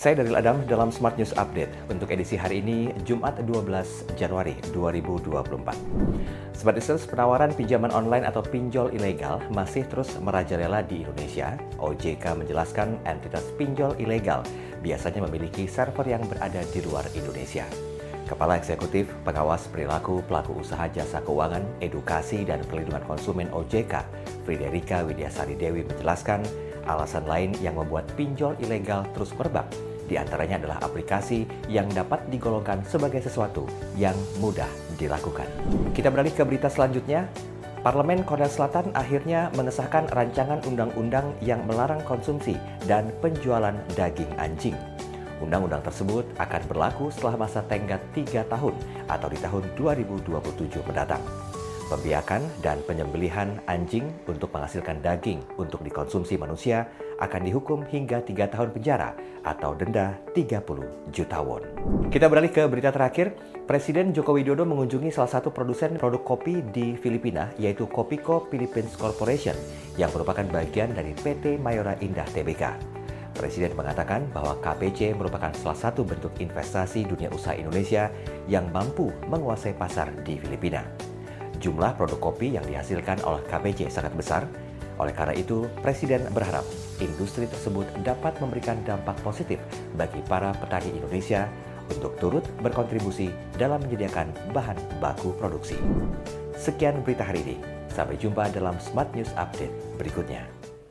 Saya Daryl Adam dalam Smart News Update untuk edisi hari ini Jumat 12 Januari 2024. Smart Users penawaran pinjaman online atau pinjol ilegal masih terus merajalela di Indonesia. OJK menjelaskan entitas pinjol ilegal biasanya memiliki server yang berada di luar Indonesia. Kepala Eksekutif Pengawas Perilaku Pelaku Usaha Jasa Keuangan, Edukasi dan Pelindungan Konsumen OJK, Friderika Widyasari Dewi menjelaskan alasan lain yang membuat pinjol ilegal terus merebak di antaranya adalah aplikasi yang dapat digolongkan sebagai sesuatu yang mudah dilakukan. Kita beralih ke berita selanjutnya. Parlemen Korea Selatan akhirnya mengesahkan rancangan undang-undang yang melarang konsumsi dan penjualan daging anjing. Undang-undang tersebut akan berlaku setelah masa tenggat 3 tahun atau di tahun 2027 mendatang. Pembiakan dan penyembelihan anjing untuk menghasilkan daging untuk dikonsumsi manusia akan dihukum hingga 3 tahun penjara atau denda 30 juta won. Kita beralih ke berita terakhir. Presiden Joko Widodo mengunjungi salah satu produsen produk kopi di Filipina, yaitu Kopiko Philippines Corporation, yang merupakan bagian dari PT Mayora Indah Tbk. Presiden mengatakan bahwa KPC merupakan salah satu bentuk investasi dunia usaha Indonesia yang mampu menguasai pasar di Filipina. Jumlah produk kopi yang dihasilkan oleh KPC sangat besar. Oleh karena itu, Presiden berharap industri tersebut dapat memberikan dampak positif bagi para petani Indonesia untuk turut berkontribusi dalam menyediakan bahan baku produksi. Sekian berita hari ini. Sampai jumpa dalam Smart News Update berikutnya.